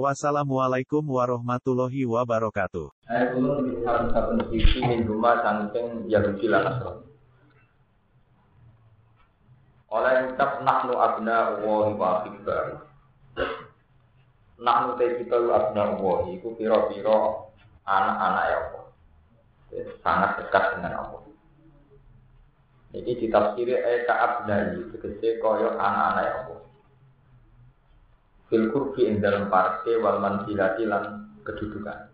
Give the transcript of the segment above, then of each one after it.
Wassalamualaikum warahmatullahi wabarakatuh. Saya dulu di satu-satu sisi di rumah saking Yahudi lan Nasrani. Oleh ucap nahnu abna Allahi wa akbar. Nahnu te kita abna Allahi iku pira-pira anak-anak ya Allah. Sangat dekat dengan Allah. Jadi ditafsiri eka abna tegese kaya anak-anak ya Allah fil kurbi ing dalam parke wal manzilati lan kedudukan.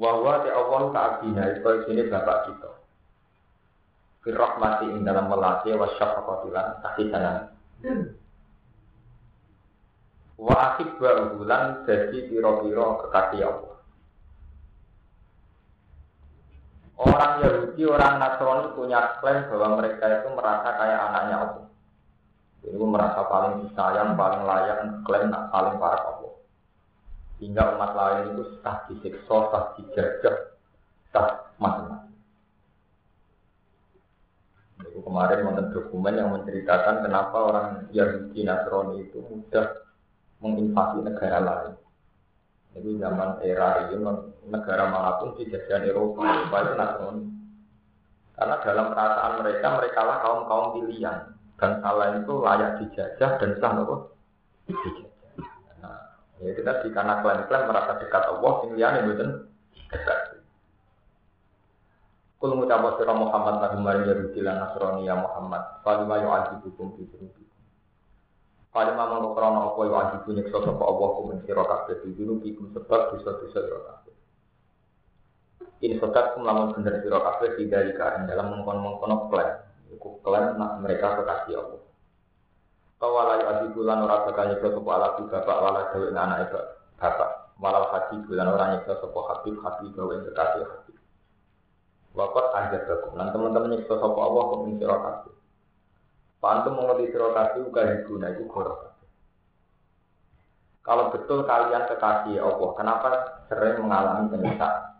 Wawa te Allah ta'abina itu sini bapak kita. Fil rahmati ing dalam melati wa syafaqatilan kasih sayang. Wa akhib wa bulan jadi piro-piro kekasih Allah. Orang Yahudi, orang Nasrani punya klaim bahwa mereka itu merasa kayak anaknya Allah. Ini merasa paling disayang, paling layak, klaim paling parah Allah. Hingga umat lain itu sah disiksa, sah dijajah, sah macam-macam. Itu kemarin wonten dokumen yang menceritakan kenapa orang Yahudi Nasrani itu mudah menginvasi negara lain. Itu zaman era ini negara mana pun dijajahan Eropa, Eropa itu Nasrani. Karena dalam perasaan mereka, mereka lah kaum kaum pilihan salah itu layak dijajah dan sah apa? Dijajah. Nah, ya kita di karena klaim-klaim merasa dekat Allah, sing liyane mboten dekat. Kul ngucap sira Muhammad nabi mari Yahudi lan Nasrani ya Muhammad, falima yu'adzibukum fi dzunubikum. Falima mangko krana apa yu'adzibu nyiksa sapa Allah kum sira kabeh fi dzunubikum sebab dosa-dosa sira kabeh. Ini sokat kum lamun bener sira kabeh tidak ing dalam mengkon-mengkono klaim Iku klaim mereka kekasih Allah. Kawalai adi bulan orang bakal nyekso sopo ala bapak wala dawe anak itu bapak. Walau haji bulan orang nyekso sopo habib habib gawe kekasih habib. Wakat aja bagus. Nanti teman-teman nyekso sopo Allah keming siro kasih. Pantu mengerti siro kasih uga hibuna itu gorok. Kalau betul kalian kekasih Allah, kenapa sering mengalami penyesalan?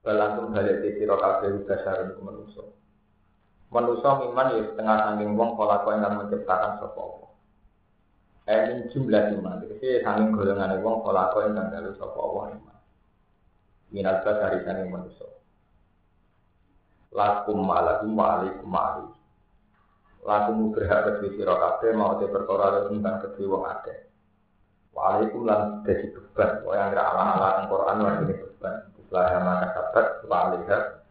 Balantum balik di siro kasih uga syarun manusia. Manusia miman ya setengah sangking wong pola kau yang menciptakan Allah. Eh min jumlah iman. Jadi sangking golongan wong pola kau yang galu sapa Allah iman. Minal dari sangking manusia. Lakum malakum wa alaikum ma'ali. Lakum berhak kedua sira kabeh mau te perkara tentang kedua wong akeh. Wa alaikum lan dadi beban. Wa yang ala-ala Al-Qur'an wa ini beban. Lah maka sabat wa alaiha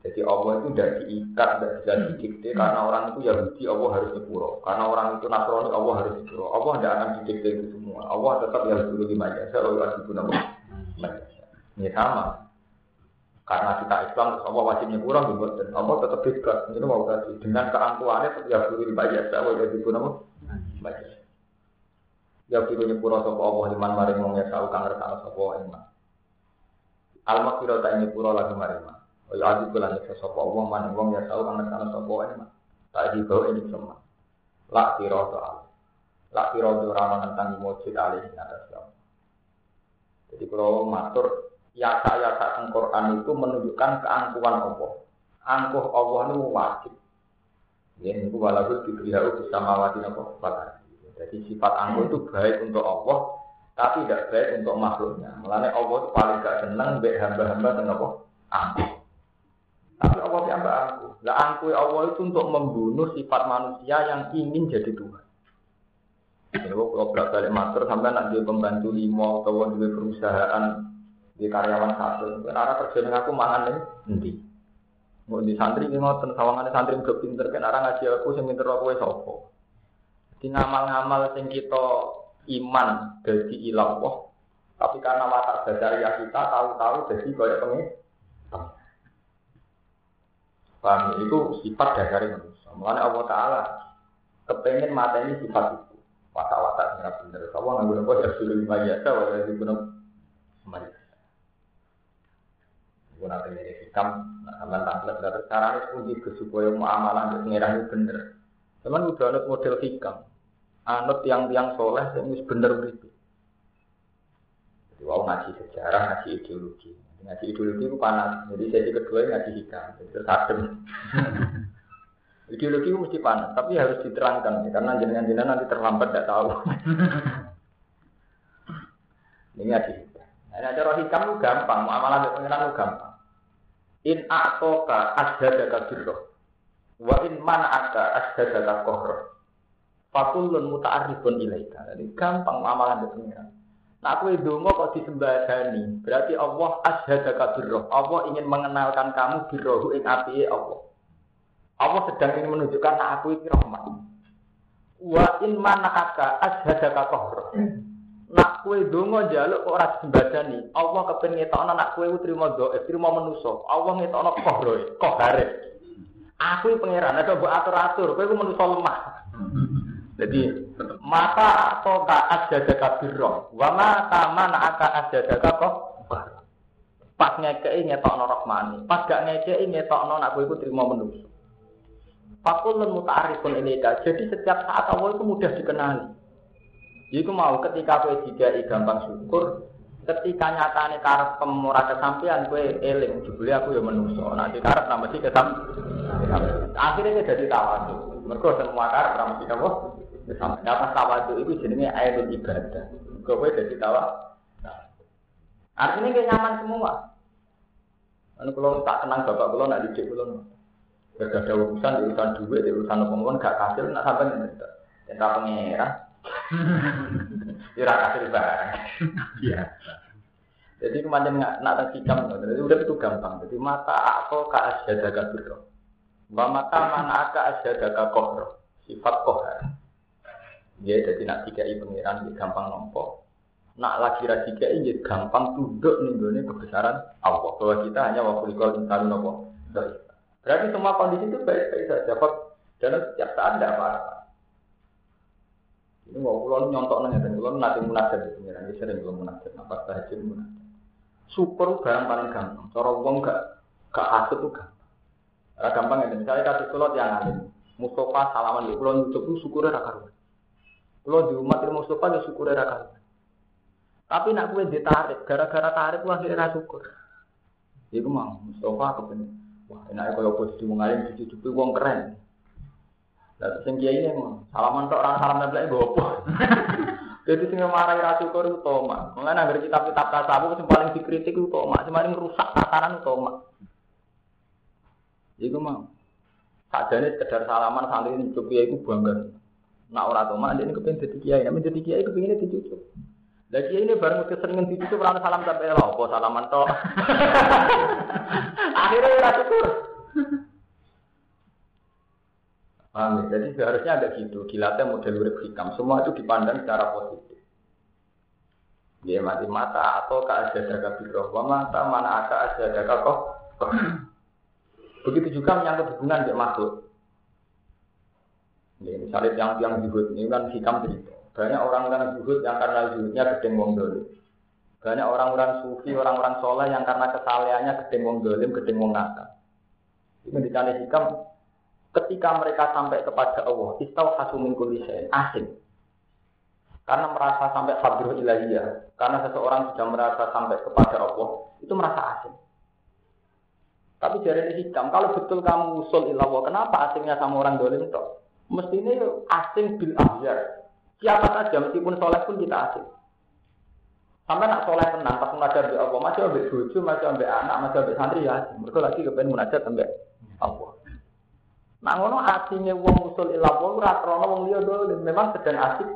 Jadi Allah itu tidak diikat, tidak bisa didikte karena orang itu Yahudi Allah harus nyepuro. Karena orang itu Nasrani Allah harus nyepuro. Allah tidak akan didikte itu semua. Allah tetap yang dulu di lalu wajib guna majasa. Ini sama. Karena kita Islam, Allah wajib nyepuro, dan Allah tetap bebas. Ini mau kasih dengan keangkuhannya tetap yang dulu di majasa, lalu wajib guna majasa. Ya dulu nyepuro sopo Allah iman maring wong ya tahu kang resana sopo iman. Al-Maghfirah tak nyepuro lagi maring Kaya adi bulan nyiksa sopo wong man wong ya tau kang ngerti sopo wae mah. Tak dibawa ini semua. Lak tiro soal. Lak tiro ora tentang mujud alih ing atas Allah. Jadi kalau matur ya saya tak Quran itu menunjukkan keangkuhan Allah. Angkuh Allah itu wajib. Ya, ini walaupun diberiau bisa mawati nopo Jadi sifat angkuh itu baik untuk Allah, tapi tidak baik untuk makhluknya. Mulanya Allah itu paling gak senang baik hamba-hamba dan apa? Angkuh. Tapi Allah yang aku. Lah angku Allah itu untuk membunuh sifat manusia yang ingin jadi Tuhan. Jadi kalau berat balik master sampai nanti pembantu limo atau di perusahaan di karyawan satu. Karena kerja dengan aku mangan nih, nanti. Mau di santri ini mau sawangan santri udah pinter kan orang ngaji aku sing pinter aku sopo. Di ngamal-ngamal sing kita iman jadi ilah tapi karena watak ya kita tahu-tahu jadi kayak pengen. Paham? Ya? Itu sifat dasar manusia. Mengenai Allah Taala kepengen mata ini sifat itu. Watak-watak yang benar. Kamu nggak guna ya sudah lima biasa, walau di guna semuanya. Guna pengen hikam, nah sampai tampil dari caranya puji supaya muamalah untuk pengiran itu bener. Cuman udah ada model hikam, anut yang yang soleh, yang bener begitu. Wow ngaji sejarah, ngaji ideologi. Ngaji ideologi itu panas. Jadi sesi kedua ngaji hikam. Jadi adem. ideologi itu mesti panas, tapi harus diterangkan karena jenengan-jenengan nanti terlambat tidak tahu. Ini ngaji hikam. Nah, cara hikam itu gampang, muamalah dengan pengiran itu gampang. In a'toka asdadaka birroh. Wa in man'aka asdadaka kohroh. Fakulun muta'arifun ilaika. Jadi gampang muamalah dengan pengiran. Nah, aku dongo kok disembadani. Berarti Allah asyhadaka birroh. Allah ingin mengenalkan kamu birrohu ing api Allah. Allah sedang ingin menunjukkan nah aku ini rahmat. Wa in manaka asyhadaka qahra. Nak kue dongo jaluk ora disembadani. Allah kepen ngetokno nak kue trimo doa, trimo manusa. Allah ngetokno qahra, qahare. Aku pangeran, ada mbok atur-atur, kowe ku manusa lemah. Jadi mata atau kaat jaga kabiro, wama taman aka jaga kok. Pas ngekei ngetok no rohmani, pas gak ngekei no nak gue terima menungso. Fakulun muta'arifun ini Jadi setiap saat Allah itu mudah dikenali. Itu mau ketika gue tiga gampang syukur, ketika nyata nih karep pemurah kesampian gue eling, jebule aku ya menungso. Nanti karep nama sih kesam. Akhirnya jadi tawadu. Mereka semua karep nama sih kamu. Sampai dapat tawadu itu jenenge air ibadah. Gue jadi tawa. Nah. Artinya kayak nyaman semua. Anu kalau tak tenang bapak kalau nak didik kalau gak ada urusan, di urusan duit, di urusan apa gak kasih, nak sampai nih. Cinta pengira. Tidak kasih barang. Iya. Jadi kemarin nggak nak terkikam, jadi udah itu gampang. Jadi mata aku ke asyadaga biro. Wa mata mana aka asyadaga kohro. Sifat kohar. Ya, jadi nak tiga i pengiran ya gampang nompo. Nak lagi ra tiga i ya gampang tunduk nih kebesaran Allah. Bahwa kita hanya waktu kalau insan nopo. Berarti semua kondisi itu baik-baik saja. Dan setiap saat tidak apa-apa. Ini mau pulau nyontok nanya dan pulau nanti munajat di pengiran. Ini sering pulau munajat. Apa saja munajat. Super barang paling gampang. Cara uang gak gak hasut tuh gampang. Gampang ya. Misalnya kasih kulot yang alim. Mustafa salaman di pulau itu syukurnya rakaruan. Kalau di umat ilmu Mustafa ya syukur era kan. Tapi nak kue ditarik, gara-gara tarik wah kira syukur. Iku mau Mustafa kepen. Wah, enaknya kalau posisi mengalim cucu-cucu wong keren. Lah sing ini mau salaman tok orang salam nemplek gopo. Jadi sing marai ra syukur itu toma. Mulane anggere kitab-kitab tasawuf sing paling dikritik itu toma, paling rusak tatanan itu toma. Iku mau. Sadane sekedar salaman santri cucu kiai iku bangga. Nak ora to mak ini kepengen jadi kiai, nek jadi kiai kepengine dicucuk. Lah kiai ini bareng keseringan dicucuk ora salam sampai lah apa salaman to. Akhirnya ora syukur. Paham ya? Jadi seharusnya ada gitu, dilatih model urip hikam. Semua itu dipandang secara positif. Dia mati mata atau ke jaga biroh, wa mata mana aka jaga kok. Begitu juga menyangkut hubungan dengan makhluk. Ya, misalnya yang yang zuhud ini kan hikam cerita. Banyak orang-orang zuhud yang karena zuhudnya gedeng wong dolim. Banyak orang-orang sufi, orang-orang soleh yang karena kesalehannya gedeng wong dolim, gedeng wong nakal. Ini dikali hikam ketika mereka sampai kepada Allah, istau hasumin kulisen, asing. Karena merasa sampai hadroh ilahiyah, karena seseorang sudah merasa sampai kepada Allah, itu merasa asing. Tapi dari hikam, kalau betul kamu usul ilah kenapa asingnya sama orang dolim toh? Mestinya asing bil ahyar. Siapa saja meskipun soleh pun kita asing. Sampai nak soleh tenang pas munajat di Allah, masih ambil bojo, masih ambil anak, masih ambil santri ya. Mereka lagi kepengen munajat sampai Allah. Nah ngono asingnya wong usul ilah wong ora krana wong liya dole, memang sedang asik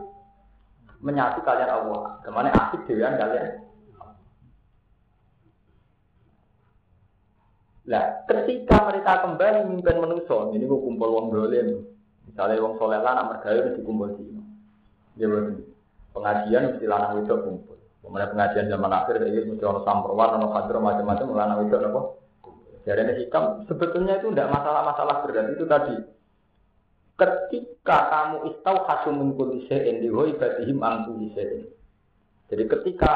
menyatu kalian Allah. Ke mana asik dewan kalian? Nah, ketika mereka kembali memimpin manusia, ini kumpul wong dolim, Misalnya wong soleh lah nak mergawe mesti kumpul dino. Dia pengajian mesti lanang itu kumpul. Kemudian pengajian zaman akhir itu mesti orang samperwan, orang kadro macam-macam lanang itu apa? Jadi ini hikam sebetulnya itu tidak masalah-masalah berat itu tadi. Ketika kamu istau hasumun kulisein di batihim angku Jadi ketika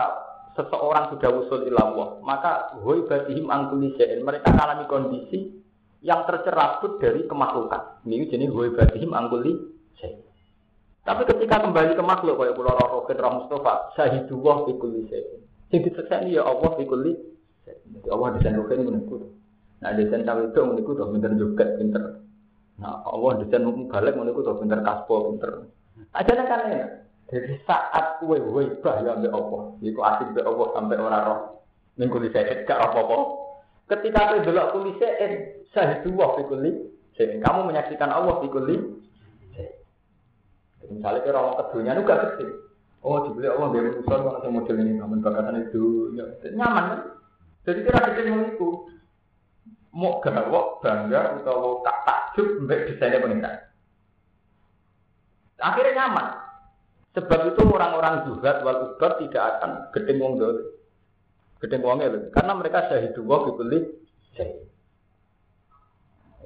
seseorang sudah usul ilallah, maka batihim angku mereka alami kondisi yang tercerabut dari kemaklukan. Ini jenis batihim angku Tapi ketika kembali ke makhluk kayak pulau Rokin Rah Mustafa, syahidullah fi kulli syai'in. Sing disekseni ya Allah fi kulli Jadi Allah desain rokin menurutku. Nah desain cawe itu menurutku tuh pinter juga pinter Nah, Allah desain balik iku to pinter kaspo pinter. Aja kan ya. Jadi saat kue bah ya ambek Allah, iku asik mbek Allah sampai orang roh. Ning kuli saya gak apa-apa. Ketika kowe delok kuli saya sahidu wa fi kuli Kamu menyaksikan Allah fi kuli Misalnya kira orang kedunya itu gak gede. Oh, dibeli Allah biar urusan kok model ini, namun bakatan itu nyaman kan? Jadi kira gede yang itu mau gawok bangga atau tak takjub mbek desainnya pengiran. Akhirnya nyaman. Sebab itu orang-orang zuhad wal tidak akan gedeng wong. Gedeng wongnya loh. Karena mereka syahidu wa bibeli syahid.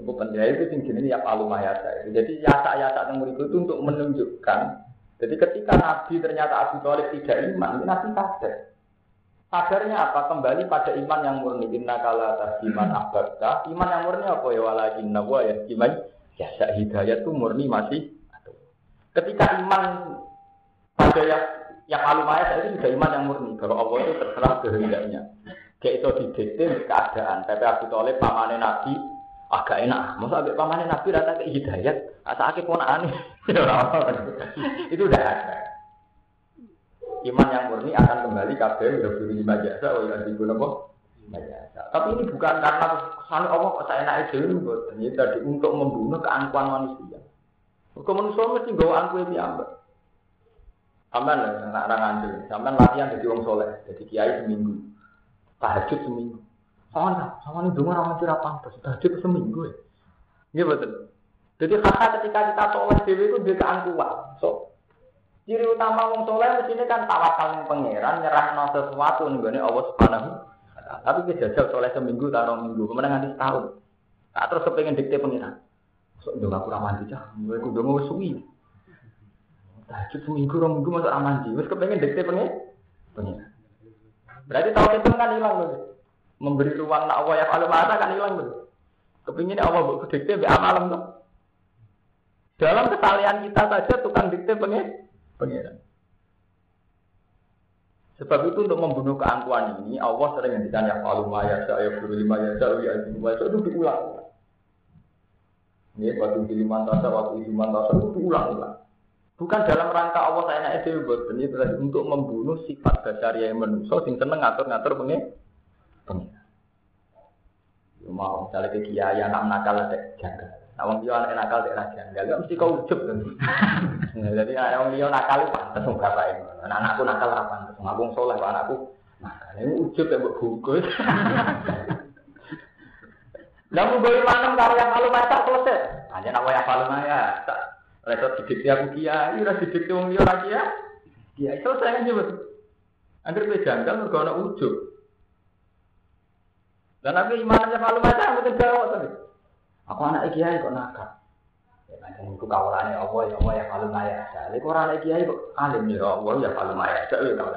Itu penting itu tinggi ini ya palu mayasa. Jadi yasa-yasa yang itu untuk menunjukkan. Jadi ketika Nabi ternyata Abu Thalib tidak iman, Nabi sadar. Sadarnya apa? Kembali pada iman yang murni. Inna kala iman abadta. Iman yang murni apa ya? Walakin nawa ya iman. Ya hidayat itu murni masih. Ketika iman pada yang yang alumaya itu juga iman yang murni. Kalau Allah itu terserah kehendaknya. Kayak itu didikte keadaan. Tapi Abu Talib pamane Nabi agak enak. Masa agak pamane Nabi rata ke hidayat. Asa akeh aneh. itu udah ada iman yang murni akan kembali kabeh ya guru lima jasa oh ya ibu nopo tapi ini bukan karena kesan Allah kok saya naik dulu buat ini tadi untuk membunuh keangkuhan manusia Kau manusia mesti gawa angku ini ambek Sampai lah, anak orang anjir. Sampai latihan jadi orang soleh, jadi kiai seminggu, tahajud seminggu. Sama sama nih dulu orang anjir apa? Tahajud seminggu ya. Iya betul. Jadi kata ketika kita soleh dewi itu dia keangkuhan. So, Ciri utama wong soleh sini kan tawakal yang pangeran nyerah no sesuatu nih Allah subhanahu. Tapi kejajal soleh seminggu taruh minggu kemudian nanti setahun. Tak terus kepengen dikte pangeran. So dong aku raman cah, gue kudu mau suwi. Tahajud seminggu orang minggu masuk aman sih. Wes kepengen dikte pangeran. Pangeran. Berarti tahu itu kan hilang loh. Memberi ruang nak Allah ya kalau mata kan hilang loh. Kepingin Allah buat dikte be amalam tuh. Dalam kesalahan kita saja tukang dikte pengen pengiran. Sebab itu untuk membunuh keangkuhan ini Allah sering ngendikan ya kalau maya saya guru lima ya saya ya itu diulang. Ini waktu di lima tasa, waktu di lima tasa itu diulang-ulang. Bukan dalam rangka Allah saya naik itu buat ini untuk membunuh sifat dasar yang manusia sing seneng ngatur-ngatur pengen pengen. Mau misalnya ke kiai anak nakal ada jangan. Nah, liya anak nakal dek raja. Enggak mesti kau ujub kan. Jadi anak wong liya nakal pantes wong bapak ini. Anak anakku nakal ora pantes. Wong soleh anakku nakal. Ini ujub ya mbok bungkus. Lah mau bayi manem karo yang malu masak selesai. Hanya nak waya palu maya. Tak repot didikti aku kiai, ora didikti wong liya ora kiai. Kiai selesai aja betul. Angger kowe janggal mergo ana ujub. Dan nabi imannya malu masak mboten jawab tapi. Aku anak kiai kok nakal. Ya kan itu kawalannya Allah ya Allah ya kalau maya. Jadi kok anak kiai kok alim ya Allah ya kalau maya. Jadi ya kalau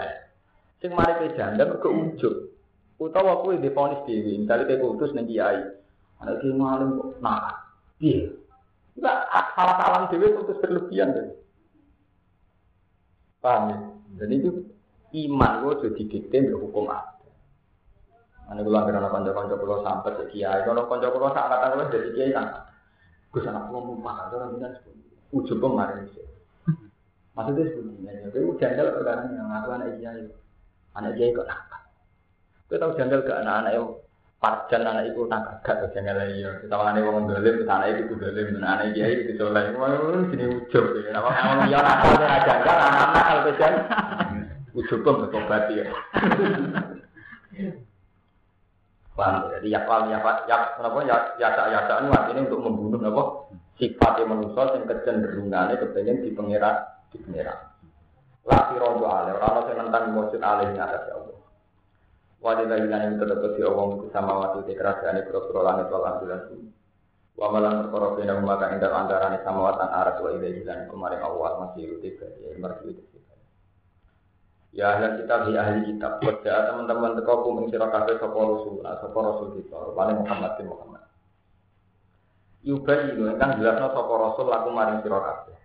Sing mari ke janda ke ujug. Utawa kuwi diponis dhewe, misale kowe kutus ning kiai. Anak kiai malim kok nakal. Piye? Nah, salah salah dewi itu berlebihan deh. Paham ya? Dan itu iman gue jadi dikte hukum apa? Mana gue lagi nonton konco konco pulau sampai ke kiai, kalau konco pulau sampai kata gue jadi kiai kan? Gue sana pulau numpah, gue orang bilang sepuluh, ujung kemarin itu. Maksudnya sebenarnya, tapi gue jandel perkara yang ngaku anak kiai, anak kiai kok nakal? Gue tau janggal ke anak-anak yang parjan anak itu nakal gak tuh jandal iya. Kita wani wong dolim, kita anak itu dolim, anak kiai itu soleh. Wah, sini ujug ya. Nama orang yang nakal dan jandal, anak nakal pejan. Ujug pun bertobat ya. Paham? Jadi ya paham ya ya kenapa ya ya ya ini untuk membunuh apa? Sifatnya manusia yang kecenderungannya kepengen di pengiran di pengiran. Laki rojo ale, orang yang nentang mujud ale yang atas ya Allah. Wadi lagi nani tetap di Allah itu sama waktu di kerajaan itu pro langit wal ambilan Wa malam perkara bina maka indah antara ni sama watan arat wa ilaihi lan kemarin Allah masih itu tiga ya merdu itu. Ya ahli kitab ya ahli kitab. Kerja teman-teman teko kum ing sira kabeh sapa rasul, sapa rasul kita, paling Muhammad bin Muhammad. Yubai itu kan jelasno sapa rasul laku maring sira kabeh.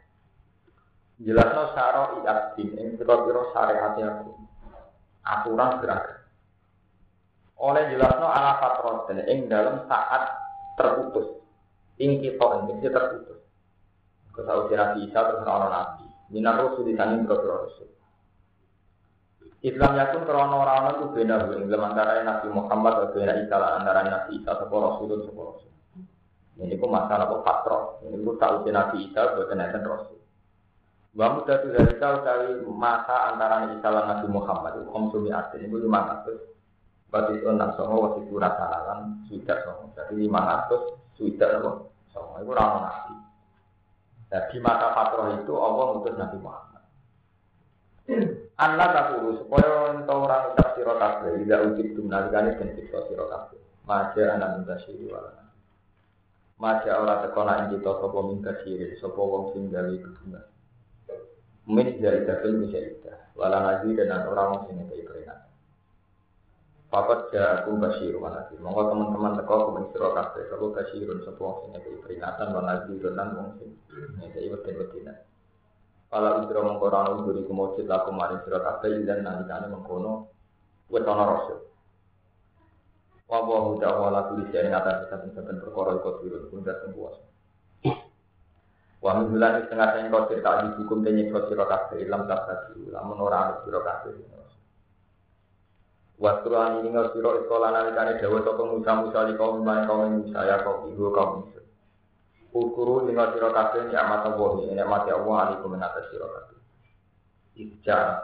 Jelasno syara i'abdin ing pira-pira syariat aku. Aturan gerak oleh jelasno ala dan ing dalam saat terputus. Ing kita ing terputus. Ke saudi nabi isa terus orang nabi. Minar rusul di sana berdoa rusul Islam yakun krono rana itu beda. Dengan dalam antara Nabi Muhammad dan beda Isa antara Nabi Isa atau Rasul dan Rasul. Ini pun masalah apa? Patro. Ini ku tahu Nabi Isa kenaikan Nabi Rasul. Wa dari dzalika kali masa antara Isa Nabi Muhammad itu 500 ini ku 500 bagi enam songo waktu itu rasalan sudah songo. Jadi lima ratus sudah loh songo itu rawan nabi. Nah di mata patroh itu Allah ngutus Nabi Muhammad. Allah urus, supaya untuk orang tak siro tidak Ida ujib menarikan dan cipta siro kafe. Maja anak minta siri walana. Maja orang tekona ing kita sapa minta siri sopo wong sing gawe kebenar. Min dari dapil bisa ida. Walana dan orang sing ngekei peringatan. Papat ja aku basir wanati. Monggo teman-teman teko aku sira kabeh sapa basirun sapa wong sing ngekei peringatan wala ngaji dan wong sing ngekei wedi-wedina. Kala udra mongko ora ono uduri kumujud laku maring sira kabeh dan nalikane mengkono wis ana rasul. Wa wa ta'ala tulis ing atas saben-saben perkara iku dirun pun dateng kuasa. Wa min bulan setengah sing kau cerita di hukum kau sira kabeh ilam tak tadi lamun ora ana sira kabeh. Wa Qur'an ini ngau sira sekolah nalikane dawa sapa Musa Musa li kaum man kaum Musa ya kaum ibu kaum Musa. Ukuru lingau sira kabeh ya mata wahi nek mati Allah alaikum min atas sira kabeh. Ija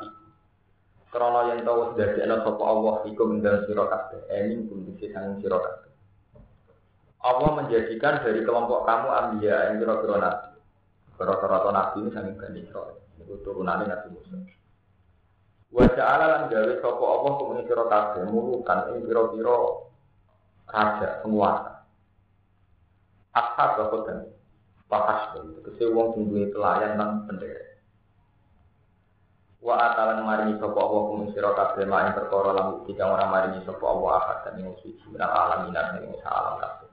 Krono yang tahu sudah diana sopo Allah iku mendalam sira kabeh, emin pun bisa sang sira kabeh. Allah menjadikan dari kelompok kamu ambia yang kira-kira nabi. Kira-kira nabi ini sangat Bani Israel. Itu turunannya Nabi Musa. Wajah Allah lan gawe sopo Allah sira kabeh mulukan ing pira-pira raja penguasa. Ashab apa dan Pakas itu, kese wong sing duwe telayan nang bendera. Wa atalan maringi sapa Allah kum sira kabeh mak ing perkara lan jika ora maringi sapa Allah akad dan ing suci minal alam minan ing alam kabeh.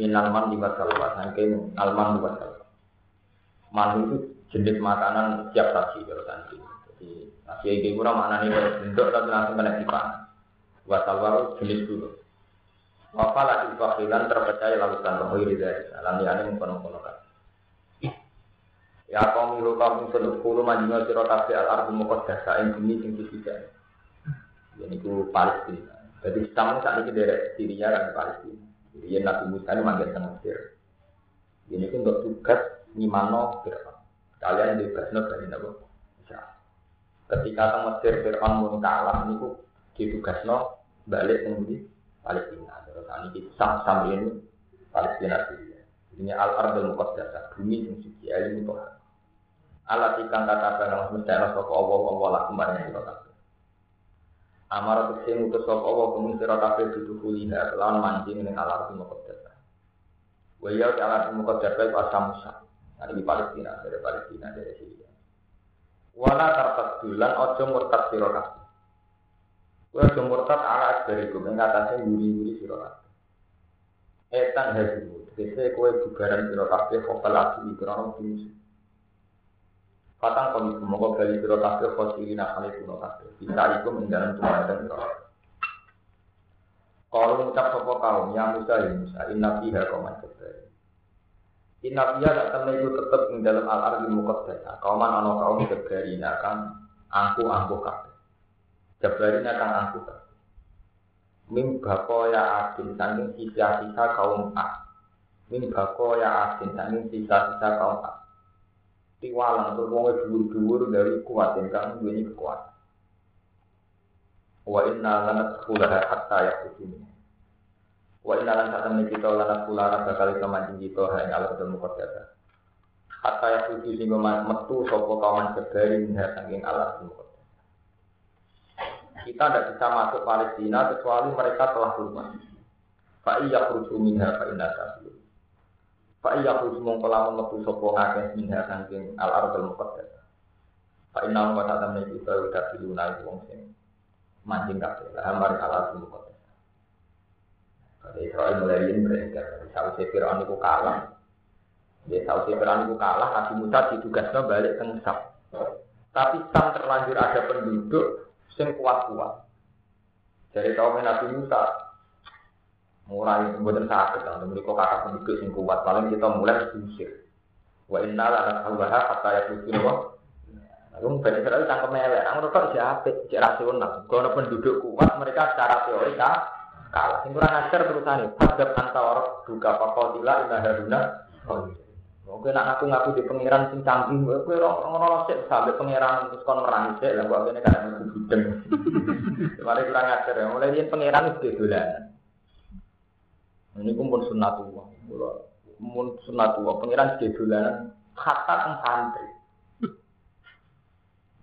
Minal man di masalah saking alman di masalah. Man itu jenis makanan siap saji kalau tadi. Nasi iki ora maknane bentuk tapi langsung kena dipan. Wa jenis dulu. Wafala ifakilan terpercaya lalu tanpa wiri dari alam yang mengkono-kono kan. Ya kaum milu kaum sun ukulu majinga sira kabeh al ardu muqaddasa ing bumi sing suci Ini ku Palestina. Jadi Islam saat ini dari Syria dan Palestina. Jadi Nabi Musa ini manggil ke Mesir. Ini untuk tugas Nimano Fir'aun. Kalian di Basno dari Nabi Ketika ke Mesir Fir'aun pun kalah, ini ku ditugasno balik ke Palestina. Terus ini sam sam ini Palestina Syria. Ini al ardul muqaddasa bumi yang suci alim itu Allah ikan kata barang mesti ana sapa Allah Allah laku maring sira kabeh. Amar tekse ngutus sapa Allah kuwi sira kabeh dudu kulina lawan mancing ning alar di muqaddas. Wa ya ta'ala di muqaddas iku asam Musa. Nah, ini Palestina, dari Palestina, dari Syria. Wala tartadulan ojo murtad sira kabeh. Kowe ojo murtad ala asbarikum ing atase nguri-nguri sira kabeh. Etan hazu, tegese kowe bubaran sira kabeh kopal ati krono musuh. Patang kami semoga bali biro kabeh khosiri nakali kuno kabeh. Bisa iku mendalam tuhan dan biro. Kalau mengucap kaum yang Musa ya Musa, inna fiha. Inna fiha tak temen itu tetap ing dalam al ardi muqaddasa. Kauman ana kaum kebari akan angku angku kabeh. Jabari akan angku kabeh. Mim bako ya asin sanging sisa-sisa kaum A. Bako ya asin sanging sisa-sisa kaum A tiwalang terus wong dhuwur-dhuwur dari kuat kan duweni kekuatan. Wa inna lanat khulaha hatta yaqutini. Wa inalan temen kita lanat kula bakal iso mancing kita hai Allah ketemu kota Hatta ya suci sehingga metu sopo kawan sebari minha saking Allah semua. Kita tidak bisa masuk Palestina kecuali mereka telah keluar. Pak iya kruju minha fa inna tabiun. Pak iya kruju mongkolamun metu sopo ngakeh minha saking al ardul muqaddas. Pak inna wa tak temen kita udah dilunai wong sing mancing kabeh. Lah mari Allah semua. Dari Israel mulai ini beredar. Sausai Fir'aun itu kalah. Ya, Sausai Fir'aun itu kalah. Nabi Musa ditugasnya balik ke Sam. Tapi Sam terlanjur ada penduduk yang kuat-kuat. Dari kaum Nabi Musa, mulai buatan sakit, dan mereka kakak penduduk yang kuat. Paling kita mulai diusir. Wa inna lana tawaha kata ya tujuh Lalu Bani Israel cangkem elek. Nah, mereka siapa? Cek rasional. Kalau penduduk kuat, mereka secara teori kalah. Sing kurang ajar terusane padha antara buka faqatila ila haruna. Oke nak aku ngaku di pangeran sing canggih, kowe ora ngono sik sampe pangeran terus kon merangi sik lah kok kene kan aku budeng. Mari kurang ajar ya, mulai yen pangeran wis dolan. Ini kumpul sunatullah. Kula mun sunatullah pangeran dolanan kata teng santri.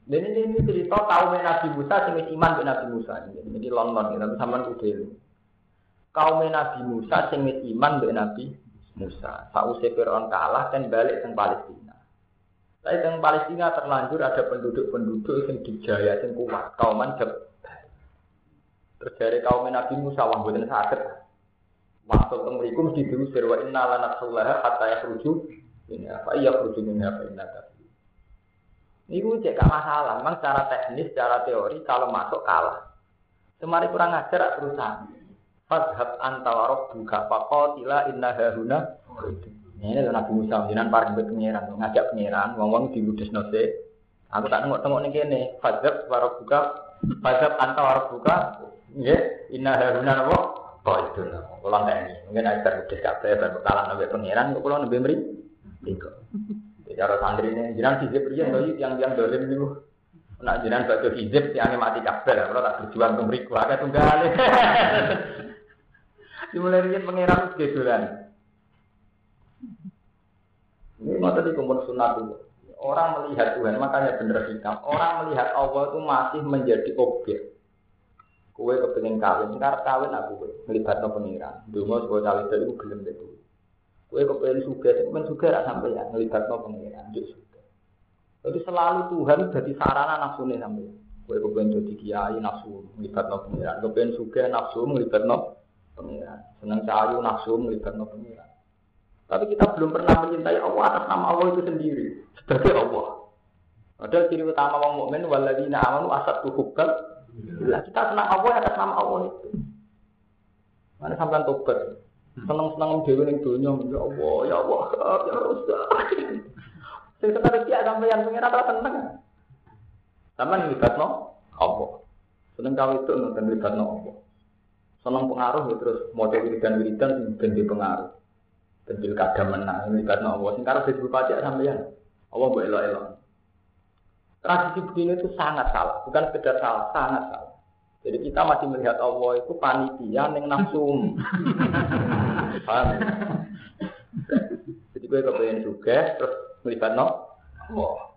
Dan ini, ini cerita kaum Nabi Musa sing iman dengan Nabi Musa. Jadi London, tapi sampean kudu kaum Nabi Musa sing iman mbek Nabi Musa. Sausé Firaun kalah dan balik ke Palestina. Tapi di Palestina terlanjur ada penduduk-penduduk yang dijaya yang kuat, kauman jeb. Terjadi kaum Nabi Musa wah mboten saged. Masuk ke mriku mesti diusir wa inna lanatsullaha hatta yakhruju ini apa iya khruju min apa inna Ini gue cek masalah, memang secara teknis, secara teori kalau masuk kalah. Semari kurang ajar terusan. Fadhab antawarok buka tila inna hahuna. Ini adalah Nabi Musa, jinan parang buat pengiran, ngajak pengiran, ngomong di ludes nose. Aku tak nengok tengok nih kene. Fadhab warok buka, fadhab antawarok buka. Ya, inna hahuna nopo. Oh itu nopo. Kalau ini, mungkin ada ludes kafe, berkalah nabi pengiran, kok kalau nabi beri. Tiga. Cara santri ini, jinan sisip dia yang yang dolim ini. Nak jinan batu hijab, yang mati kabel, kalau tak berjuang untuk ada tunggal. Dimulai riyen pangeran sedolan. Ini mata di kumpul sunat itu. Orang melihat Tuhan, makanya bener hikam. Orang melihat Allah itu masih menjadi objek. Kue kepengen kawin, sekarang kawin aku kue. Melibat no pengiran. Dulu sebuah cawe itu gelem deh Kue kepengen suga, kepengen suga gak sampai ya. Melibat no pengiran, juga. Jadi selalu Tuhan jadi sarana nafsu nih sampai. Kue kepengen jadi kiai nafsu, melibat no pengiran. Kepengen suga nafsu, melibat no pengiran. Senang cahayu nafsu melibatkan pengiran. Tapi kita belum pernah mencintai Allah atas nama Allah itu sendiri sebagai Allah. Padahal ciri utama orang mukmin waladina amanu asad tuhubkan. Lah kita senang Allah atas nama Allah itu. Mana sampai tobat. Senang-senang dewi ning dunia ya Allah, ya Allah, ya Rasul. Sing sekarang dia sampeyan pengiran ora seneng. Sampeyan libatno Allah. Seneng kau itu nonton libatno Allah. Senang pengaruh ya terus mau wiridan wiridan dan di pengaruh. Dan pilkada menang ini karena Allah. Sing karo Facebook aja sampeyan. Allah buat elok elok. Tradisi begini itu sangat salah, bukan sekedar salah, sangat salah. Jadi kita masih melihat Allah itu panitia yang nafsu. Paham? Jadi gue kepengen juga terus melibat no. Wah,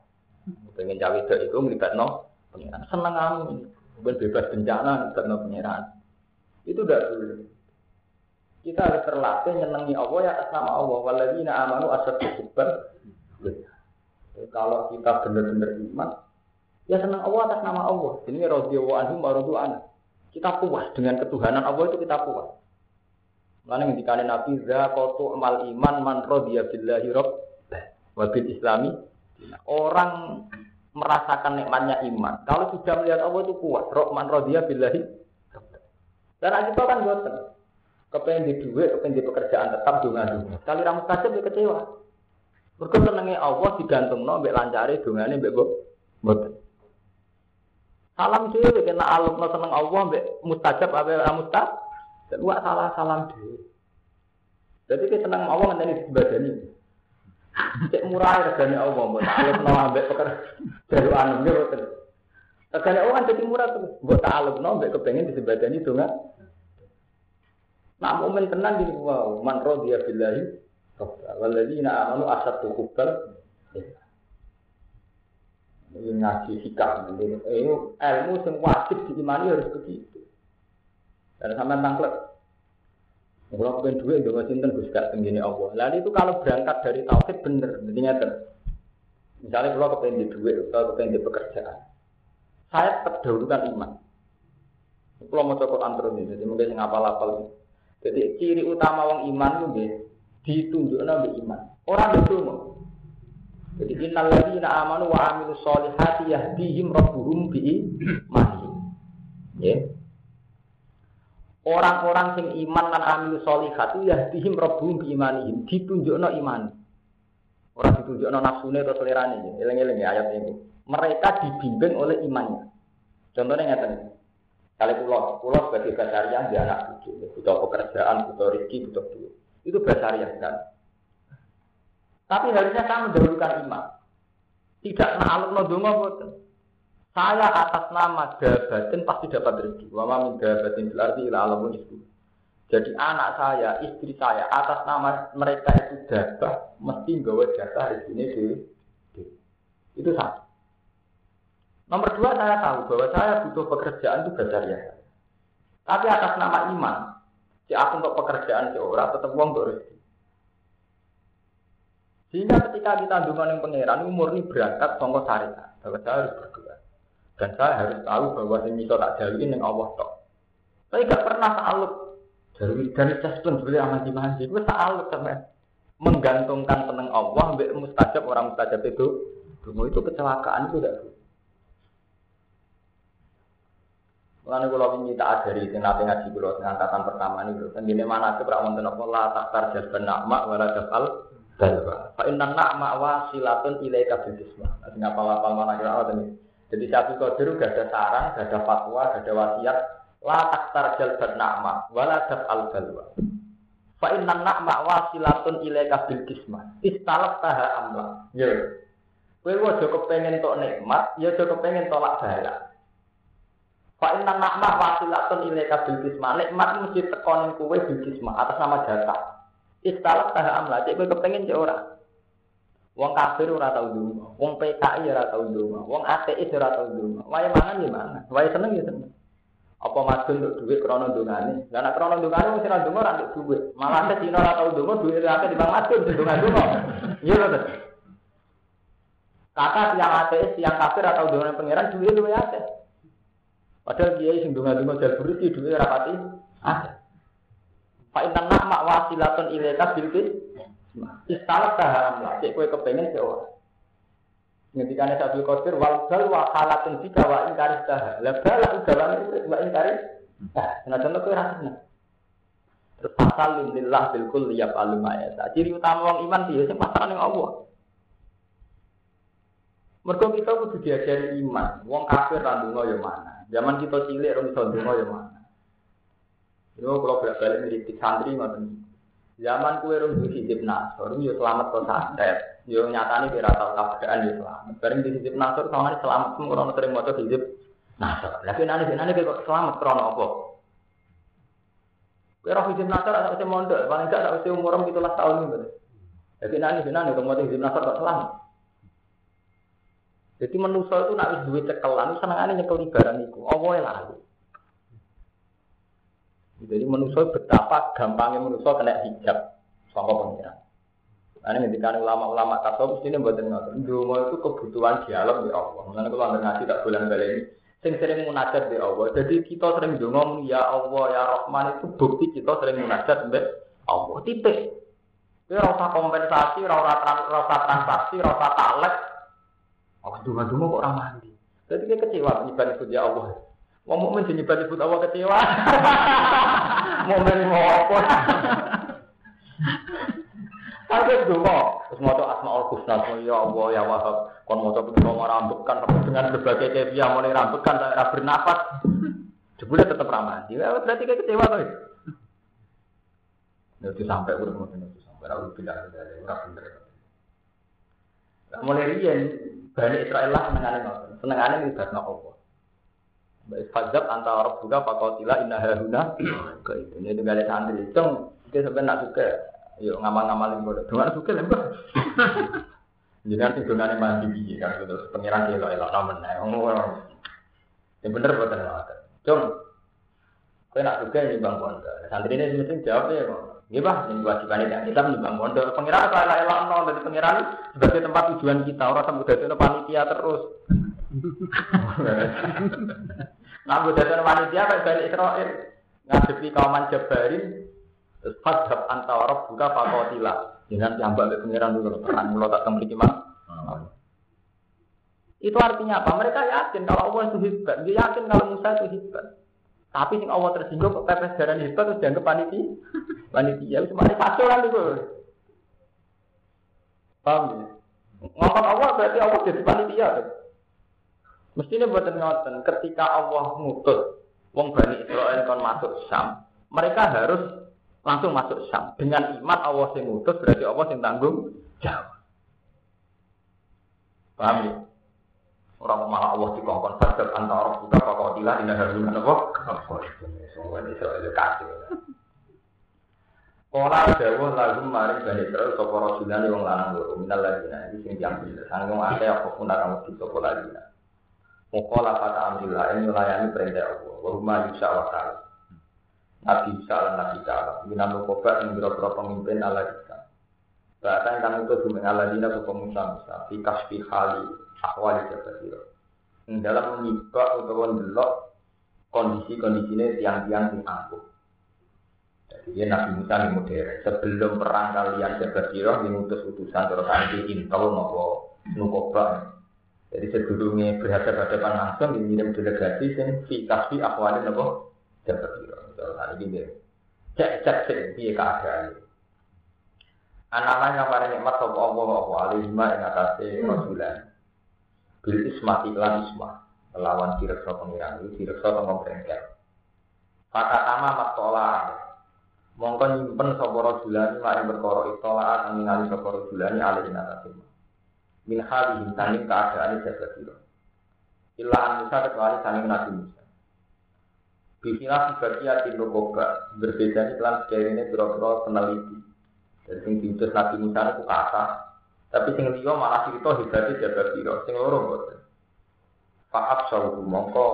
pengen cawe itu melibat no. Seneng kamu, bukan bebas bencana melibat no pengiran. Itu udah sulit. Kita harus terlatih nyenangi Allah ya atas nama Allah. Waladina amanu asad hubban. Kalau kita benar-benar iman, ya senang Allah atas nama Allah. Ini radhiyallahu anhu wa Kita puas dengan ketuhanan Allah itu kita puas. Mana yang dikali Nabi zakotu amal iman man rodiya billahi rabb wa bil islami. Orang merasakan nikmatnya iman. Kalau sudah melihat Allah itu puas. Man rodiya billahi dan kita kan boten. Kepengen di duit, kepengen di pekerjaan tetap dungan. Kali ramu kasih dia kecewa. Mereka senengnya Allah digantung no, mbak lancari dungane mbak boten. Salam dia, kena alum no seneng Allah mbak mustajab apa mustajab. Dan wak salah salam dia. Jadi kita seneng Allah ngenteni di badan ini. Cek murah regane Allah, mbak alum no mbak pekerjaan baru anu dia boten. Regane Allah kan jadi murah tuh. Alum no kepengen di sebadani dungan. Nak mukmin tenan gini wow, man radiya billahi walladzina amanu asaddu hubbal ini ngaji sikap ini ilmu yang wajib diimani harus begitu dan sama tangklek kalau pengen duit, gak cinta gus gak tenggini Allah. Lalu itu kalau berangkat dari tauhid bener, jadi ngerti. Misalnya kalau kepengen di duit, kalau kepengen di pekerjaan, saya terdahulukan iman. Kalau mau cokot antara ini, jadi mungkin ngapal-apal. Jadi ciri utama wong iman itu ditunjuk nabi iman. Orang itu mau. Jadi innal ladzina amanu wa amilus solihati yahdihim rabbuhum bi imanihim. Ya. Orang-orang sing iman lan amil solihat itu ya dihim robum bi imanihim ditunjukno iman. Orang ditunjukno nafsune atau selerane. Eling-eling ya ayat ini. Mereka dibimbing oleh imannya. Contohnya ngeten. Kali pulau, pulau sebagai basaria dia anak cucu, butuh pekerjaan, butuh rezeki, butuh duit. Itu basaria kan. Tapi harusnya kamu mendahulukan iman. Tidak naluk no donga saya atas nama dabatin pasti dapat rezeki. Wa ma min dabatin fil ardi ila alamun itu. Jadi anak saya, istri saya atas nama mereka itu dabah mesti bawa jatah di, di. Itu satu. Nomor dua saya tahu bahwa saya butuh pekerjaan itu ya. Tapi atas nama iman, si aku untuk pekerjaan seorang tetap uang untuk. Sehingga ketika kita dengan yang pangeran umur ini berangkat songkok syariat, bahwa saya harus berdoa. Dan saya harus tahu bahwa yang bisa tak jalin yang Allah tok. Saya gak pernah salut dari dari pun sebenarnya aman dimanji. Gue salut sama menggantungkan tenang Allah ambek mustajab orang mustajab itu. Itu kecelakaan itu tidak. Mulane kula wingi tak ajari sing nate ngaji kula sing angkatan pertama niku. Tengene mana ke prak wonten apa la taktar jalban nakma wala jafal dalwa. Fa inna nakma wasilatun ilaika bil jisma. Sing apa-apa mana kira ini. Jadi satu Qadir gak ada saran, gak ada fatwa, gak ada wasiat. La taktar jalbat na'ma, wala al balwa. Fa inna na'ma wasilatun ilaika bil kismah. Istalak taha amla. Ya. Kowe aja kepengen tok nikmat, ya aja kepengen tolak bala. Fa inna na'ma wasilatun ilaika bil kismah. Nikmat mesti tekonin kowe bil kismah atas nama jatah. Istalak taha amla. Cek kowe kepengen cek ora. Wong kafir ora tau ndonga, wong PKI ora tau ndonga, wong ateis ora tau ndonga. Wae mangan ya mangan, wae seneng ya seneng. Apa madun untuk duit krono ndongane? Lah nek krono wong ora ndonga ora nduk duit. Malah nek dina ora tau ndonga duit akeh di Bang Madun ndonga-ndonga. Iya lho. Kata yang ateis, yang kafir atau dengan pangeran duit luwe akeh. Padahal dia sing ndonga-ndonga jabur iki duit ora pati akeh. Fa inna mak wasilatun ilaika bil Istalah haram lah, cek kue kepengen ke orang. Ngendikane Sabil Qadir wal bal wa halatun jika wa ingkari taha. Lah bala ugawane wa ingkari. Nah, senajan kowe ra seneng. Terus pasal lillah bil kulli yaf'alu ma Ciri utama wong iman sing pasal ning Allah. Mergo kita kudu diajari iman. Wong kafir ra ndonga ya mana. Zaman kita cilik ora iso ndonga ya mana. Yo kalau bolak-balik ngritik santri ngoten. Zaman kue rum di hizib nasor, yo selamat kok santet. Yo nyatani kira tau kabaran yo selamat. Bareng di hizib nasor, ini selamat semua orang sering mau hizib nasor. Tapi nanti nanti kok selamat krono apa? Kue roh hizib nasor atau usia mondok, paling enggak tak usia umur gitu lah tahun ini. Tapi nanti nanti kalau mau hizib nasor kok selamat. Jadi manusia itu nak duwe cekelan, senengane nyekel barang iku. Apa lalu? Jadi manusia betapa gampangnya manusia kena hijab sama pengiran. Ini ketika ulama-ulama tasawuf ini buat ngotot. Dungo itu kebutuhan dialog di Allah. Mengenai kalau anda ngaji tak bulan balik ini, sing sering munajat di Allah. Jadi kita sering dungo ya Allah ya Rahman itu bukti kita sering munajat di Allah. Titik. Itu rasa kompensasi, rasa transaksi, rasa talek. Oh, dungo-dungo kok orang mandi. Jadi kita kecewa penyebar itu ya Allah. Wong mukmin sing nyebut nyebut Allah kecewa. Mukmin mau apa? Aku donga, terus maca Asmaul Husna, ya Allah ya Wahab, kon maca donga rambekan dengan berbagai kefiah mulai rambekan saya bernafas. Jebule tetap ramah. Ya berarti kayak kecewa kok. Itu sampai udah mau itu sampai ora bilang dari ora bener. Mulai riyen Bani Israel lah senengane ngoten. Senengane ngibadno Allah. Fajab antara orang buka pakotila inna haruna. Ini tinggal santri. Cung, kita sebenarnya nak suka. Yuk ngamal-ngamalin bodoh. Dengar suka lembah. Jadi nanti donane mandi biji kan gitu. Pengiran kilo elok bener buat tenang. Cung, kau nak suka ini bang pondok. Santri ini mesti jawab ya kok. Ini bah, ini kewajiban yang kita nih bang pondok. Pengiran apa elok elok no dari pengiran sebagai tempat tujuan kita. Orang sambil dari panitia terus. Nah, budak panitia kayak balik Israel ngadepi kauman Jabarin fadhab antara buka pakotila dengan yang balik pengiran dulu terang mulut tak kembali mah. Itu artinya apa? Mereka yakin kalau Allah itu hebat. Dia yakin kalau Musa itu hebat. Tapi sing Allah tersinggung kok pepes darah hebat terus dianggap panitia. Panitia itu cuma kacau kan itu. Paham ya? Ngomong Allah berarti Allah jadi panitia. Mestinya buat ngoten, ketika Allah ngutus wong Bani Israel kon masuk Sam, mereka harus langsung masuk Sam. Dengan iman Allah sing ngutus berarti Allah sing tanggung jawab. Paham ya? Orang malah Allah dikongkon fasad antara kita kok tidak ini harus apa? Apa? Semua ini soal kasih. Kala dawuh lagu maring Bani Israel sapa rasulane wong lanang loro minal ladina iki sing diambil sanggung akeh apa pun akan mesti sapa ladina. Mukola kata amrillah ini melayani perintah Allah. Wahuma Yusa wa. Nabi ala Nabi ta'ala. Minan lukobat yang pemimpin ala Yusa. Bahkan kami itu dumeng ala dina ke Musa Musa. Fi kasfi hali akwali jabasiro. Yang dalam menyibak atau mendelok kondisi-kondisinya tiang-tiang yang angkuh. Jadi dia Nabi Musa ini modern. Sebelum perang kalian jabasiro, diutus utusan terus anti intel nopo nukobak. Jadi sebelumnya berhadapan-hadapan langsung mengirim delegasi yang fi kasfi akwali nopo jabasiro. Terus hari ini cek cek cek dia keadaan. Anak-anak yang paling nikmat sapa Allah wa alihima ing atase rasulan. Bil ismati lan ismah. Melawan direksa pengiran itu direksa tengok brengkel. Fata tama maktola. Mongko nyimpen sapa rasulan maring perkara itolaat ningali sapa rasulan alih atase. Min halihim tanging keadaan jaga sira. Illa an Musa kecuali tanging Nabi Musa. Bismillah sebagai tinokoba berbeda iklan sekiranya biro-biro peneliti. Jadi sing diutus Nabi Musa itu kata, tapi sing liya malah cerita hebatnya jaga biro, sing loro mboten. Fa'ab sawu mongko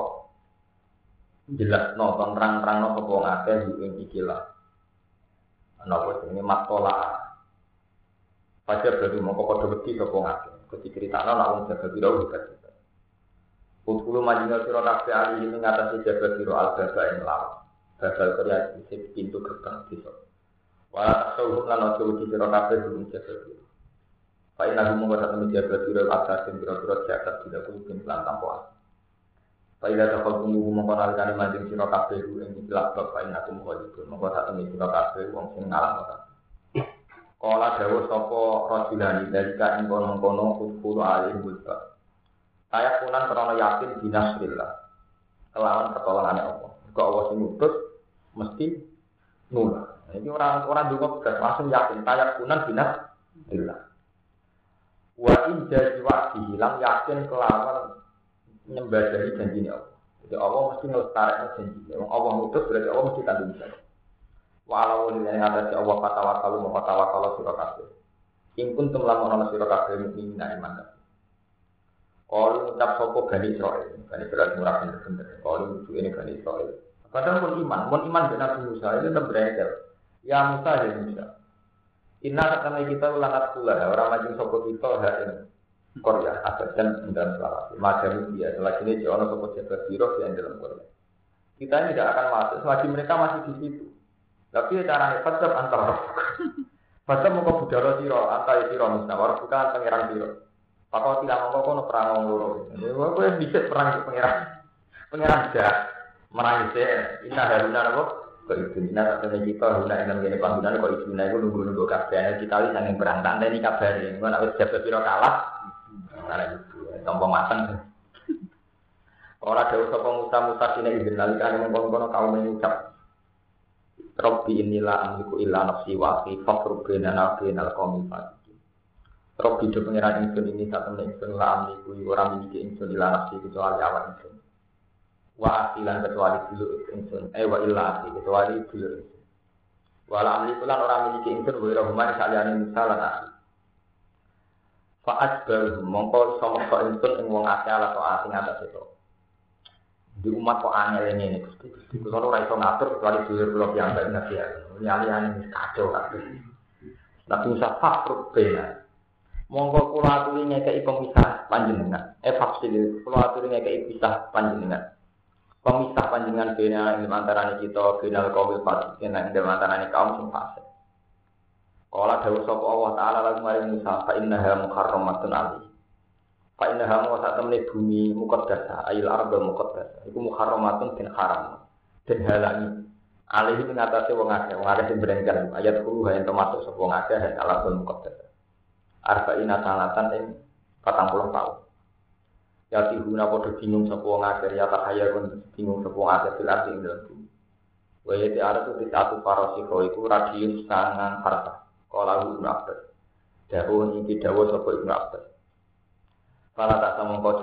jelas no terang-terang no sapa ngakeh ing iki lah. Napa jenenge matola. Fajar berarti mongko padha wedi sapa ngakeh. Ketika critakno nek wong jaga biro hebat. Kutkulu majina sira kabeh ali ini ngatasi jaga biro al-baba ing lawan. Babal Korea di pintu gerbang desa. Wala tasawuf lan ojo sira kabeh belum jaga biro. Fa inna hum wa ta'lamu jaga biro atasin biro-biro jaga tidak kumpul lan tanpa Fa ila takal tunggu mongko nalikane manjing sira kabeh ing ikhlas bab fa inna kum khalidun. Mongko sak temene sira kabeh wong sing ngalah ora. Kala dawuh sapa rajulani dalika ing kono-kono kumpul alim bulba. Saya punan karena yakin binasrillah. Kelawan pertolongannya Allah. Jika Allah sing ngutus mesti nulak. Nah, ini orang orang juga langsung yakin saya punan binasrillah. Wa in jadi wakti hilang yakin kelawan nyembadahi janji Allah. Jadi Allah mesti ngelestarikan janji. Allah ngutus berarti Allah mesti tanggung jawab. Walau ini yang ada Allah kata wakalu mau kata wakalu surah kafir. Ingkun tumlamun ana sira kabeh mukmin iman. Kalau ngucap sopo Bani Israel, Bani Israel murah bener-bener. Kalau itu ini Bani Israel. Padahal pun iman, pun iman Nabi Musa itu tetap beredar. Ya Musa ya Musa. Inna karena kita ulangat pula, orang majeng sopo kita hak ini. Korea, abadan dan selawat. Macam dia, selagi ini jauh sopo jaga biro yang dalam Korea. Kita ini tidak akan masuk, selagi mereka masih di situ. Tapi cara hebat tetap antar. Baca mau budara siro, antar siro walau bukan pangeran siro. Pakau tidak mau kono perang wong loro. Kowe yang bisa perang di pangeran. Pangeran merang se ina haruna apa? Kok itu ina tak kita haruna yang ngene panggonan kok itu ina iku nunggu-nunggu kabeh. Kita wis sanging perang tak ini kabar. Engko nek wis jabat pira kalah. Ora itu. Tompo mateng. Ora dewe sapa Musa Musa sine izin nalikane mengkono kaum mengucap Robbi inilah amliku illa nafsi wa akhi fakhrub bainana bainal qaumil fasiqin. Rob hidup pengiran ingsun ini satu ingsun lah amliku ora miliki ingsun ila nafsi kecuali awak ingsun. Wa asilan kecuali dulu ingsun. Eh wa illa asli kecuali dulu wala amli kulan orang miliki ingsun wa ira humani saliyane Musa lan asli. Fa asbaru mongko iso meksa ingsun ing wong akeh ala to asing atas itu. Di umat kok aneh ini Gusti. Gusti kula ora iso ngatur kecuali dulu kula piyambak nabi ya nyali-nyali kacau kabeh Nabi Musa fakruk bena. Monggo kula aturi ngekeki pemisah panjenengan. Eh faksil kula aturi ngekeki pisah panjenengan pemisah panjenengan bina ing antarané kita bina kaum fasik ing antarané kaum sing fasik. Kala dawuh sapa Allah taala lagu maring Musa fa innaha mukarramatun ali. Fa innaha wa satamne bumi muqaddasa ayil arba muqaddasa. Iku mukarramatun den haram. Den halangi. Alih ing atase wong akeh, wong akeh sing brengkel. Ayat 10 hayang termasuk sapa wong akeh hal arba muqaddasa. Arba'ina sanatan ing 40 tahun. Ya tihuna padha bingung sapa wong akeh ya tak kaya kon bingung sapa wong akeh fil arti ing dalem bumi wa ya ti satu parasiko iku radius sangang harta kala ibnu abbas dawuh iki dawuh sapa ibnu abbas Fala tak sama kau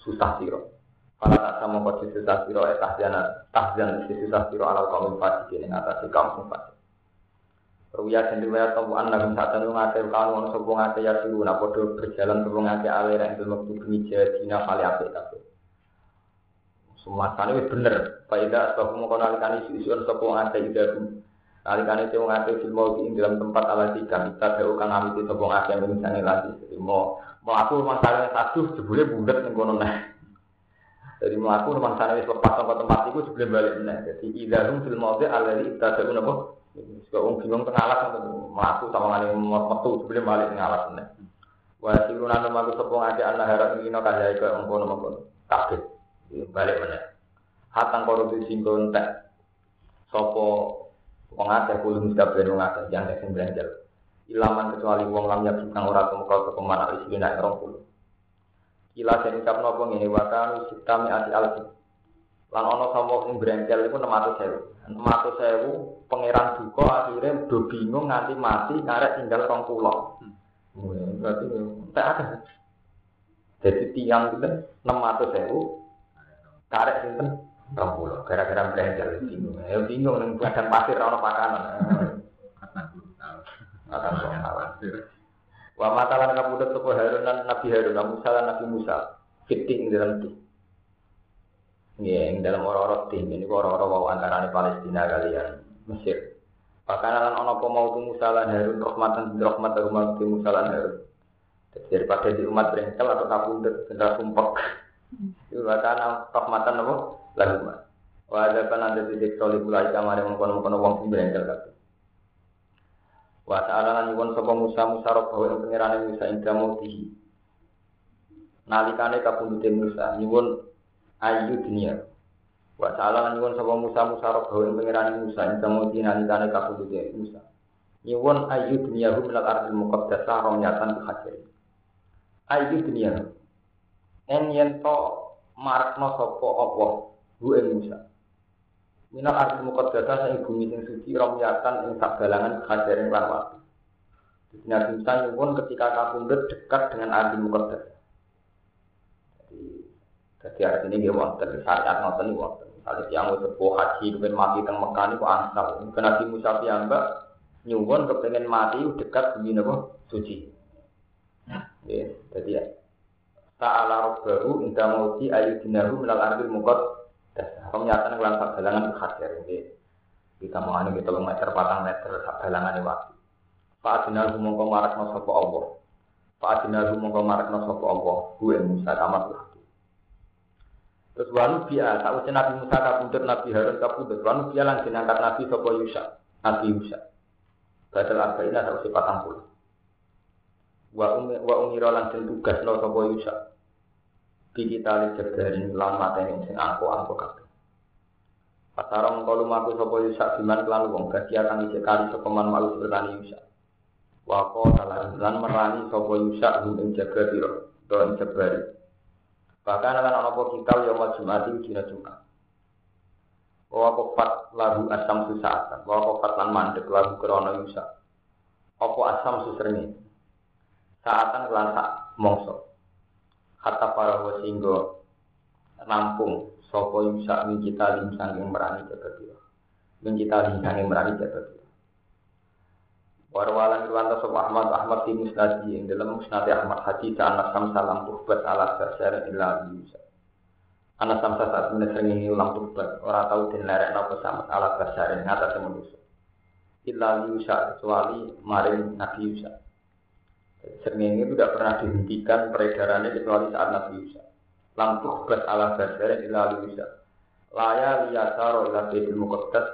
susah siro. Fala tak sama kau susah siro eh tahjana tahjan susah siro alal kaum fasik ini atas kaum fasik. Ruya dan riwayat tahu anak saat itu ngate kalau orang sopong ngate ya suruh nak bodoh berjalan sopong ngate alir yang itu waktu demi jadina kali apa kafe. Semua sana itu bener. Faida sebab mau kau nalikan isu isu sopong ngate itu nalikan itu ngate film mau dalam tempat ala tiga kita tahu kang amit itu sopong ngate misalnya lagi. Jadi mau mau aku masalahnya satu sebelumnya bulat yang kono nah. Jadi mau aku rumah sana itu lepas tempat tempat itu sebelum balik nah. Jadi idahum film mau di ala itu tahu Suka wong bingung tengalas melaku sama ngene metu sebelum balik tengalas nih. Wa siruna nama aku sepung aja anak harap ngino kaya ke mengkono mengkono kabeh. Balik mana? Hatang korupsi singkon tek. Sopo wong akeh kulo mesti wong akeh jangan sing belanjal. Ilaman kecuali wong lam yak kang ora temekal ke pemana isi nek 20. Kila sing ucapno apa ngene wa kanu sitami ati alfi. Lan ana sapa sing brengkel iku 600.000. Matu sewu, pangeran duka akhirnya do bingung nganti mati karek tinggal rong pulau. Hmm. Berarti tak ada. Jadi tiang itu sewu, karek sinten rong pulau. Gara-gara belanja bingung. Ya bingung nih padang pasir orang makanan. Akan Wa matalan kabudut sapa Harun Nabi Harun, Musa Nabi Musa. Fiting dalam itu. Ya, yang dalam orang-orang tim ini orang-orang mau antara Palestina kalian Mesir. Bahkan alam ono mau Musa lan Harun rahmatan rahmat rumah di Musa lan Harun. Daripada di umat berengkel atau kabundut benda sumpek. Bahkan rahmatan apa? Lalu mah. Wah ada kan ada titik solid mulai kamar yang mengkono-mengkono wong sing berengkel kabeh. Wa ta'ala lan nyuwun sapa Musa Musa robahu ing pangerane Musa ing mau di. Nalikane kabundute Musa nyuwun ayu dunia. Wa ta'ala nyuwun sapa Musa Musa robahu ing pangeran Musa ing temu dinalikane kabudute Musa. Nyuwun ayu dunia hu minal ardil muqaddasah romyatan hajar. Ayu dunia. En yen to marakno sapa apa hu ing Musa. Minal ardil muqaddasah sing bumi sing suci romyatan ing sabalangan hajar ing lan. Nabi Musa nyuwun ketika kabundut dekat dengan ardil muqaddas. Jadi ini dia wonten syariat ini wonten. Kalau yang sepuh haji kepengen mati teng Mekah ini kok ansal. Karena di Musa piyambak nyuwun kepengen mati dekat bumi napa suci. Ya, jadi ya. Ta'ala rabbahu inda mauti ayu dinahu minal ardil mukot Pernyataan kelan galangan hadir ini. Kita mau anu kita meter patang meter ini waktu. Pak Adinal mongko marakno sapa Allah. Pak Adinal mongko marakno sapa Allah. Gue Musa lah. Terus wanu biya, tak Nabi Musa kabudut, Nabi Harun kabudut. Wanu biya langsung angkat Nabi Sopo Yusa, Nabi Yusa. Badal arba'ina tak usah patang puluh. Wa umi wa umira tugas no Sopo Yusa. Kita li jabari lan mateni sing angko angko kabeh. Pasara mengkolu maku Sopo Yusa biman kelan wong gaji akan isi kali sopeman malu bertani Yusa. Wako talan lan merani Sopo Yusa ing jaga biro, do ing jabari. Bahkan akan ono kita yang mau Jumat itu dina Jumat. Wa kofat lagu asam susahatan. Wa kofat lan mandek lagu krono yusa. Apa asam susrengi. Saatan kelan sak mongso. Kata para singgo nampung Sopo yusa min kita lim sanging merani jaga dia. Min kita lim sanging merani jaga dia. Warwalan riwanta sop Ahmad Ahmad di musnadi yang dalam musnadi Ahmad Haji ta anak sam salam tuhbat ala dasar illa yusa. Anak sam saat menesengi ulang tuhbat ora tahu den lerek napa sama ala dasar ing atas manusia. Illa yusa kecuali maring Nabi Yusa. Serngingi itu tidak pernah dihentikan peredarannya kecuali saat Nabi Yusa. Lampuh bas ala basarin ila Yusa. Laya liyasaro ila Baitul Muqaddas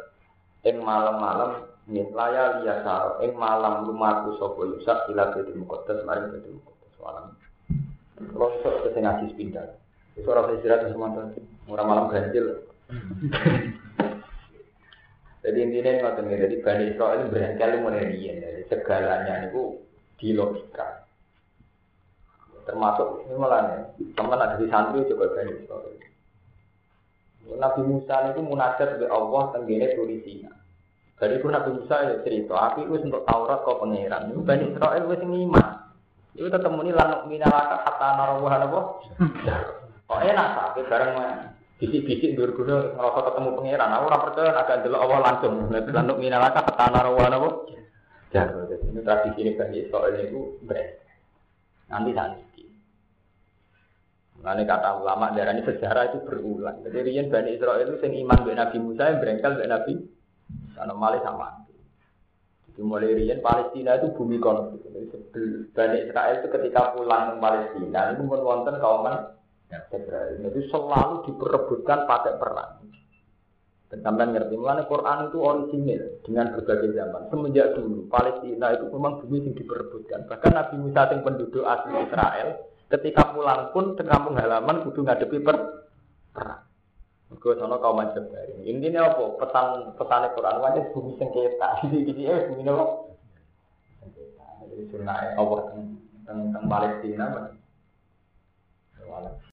ing malam-malam nih laya liyasaro ing malam lumaku sopo Yusa ila Baitul Muqaddas maring Baitul Muqaddas malam. Kalau sok ke ngaji sepindah. Itu orang istirahat semua Murah malam ganjil. Jadi intinya ngoten jadi Bani Israel berangkali mulai jadi segalanya itu di logika. Termasuk ini malah teman ada di santri coba Bani Israel. Nabi Musa itu munajat ke Allah tenggine turi Sina. Dari itu Nabi Musa ya cerita, aku itu untuk Taurat kau pangeran. Ini Bani Israel wis iman. Itu tetap muni lanuk minalaka kata narawah apa? Oh enak tapi bareng bisik-bisik dur guna ngerasa ketemu pangeran. Aku ora percaya agak delok Allah langsung. Lanuk minalaka kata narawah apa? Jago. Ini tradisi ini Bani Israel itu beres. Nanti nanti. Nanti kata ulama darah ini sejarah itu berulang. Jadi Rian Bani Israel itu sing iman dengan Nabi Musa yang berengkel dengan Nabi karena malah sama. Jadi mulai Rian Palestina itu bumi konflik. Bani Israel itu ketika pulang ke Palestina itu pun wonten kauman Israel. Itu selalu diperebutkan pakai perang. Sampai ngerti, mengenai Quran itu orisinil dengan berbagai zaman. Semenjak dulu, Palestina itu memang bumi yang diperebutkan. Bahkan Nabi Musa yang penduduk asli Israel, ketika pulang pun kampung halaman kudu ngadepi per perang. Mergo sono kaum Jabari. Intinya apa? Pesan pesan Quran wajib bumi sengketa. Jadi jadi eh bumi? Sengketa. Jadi sunnah Allah tentang Palestina.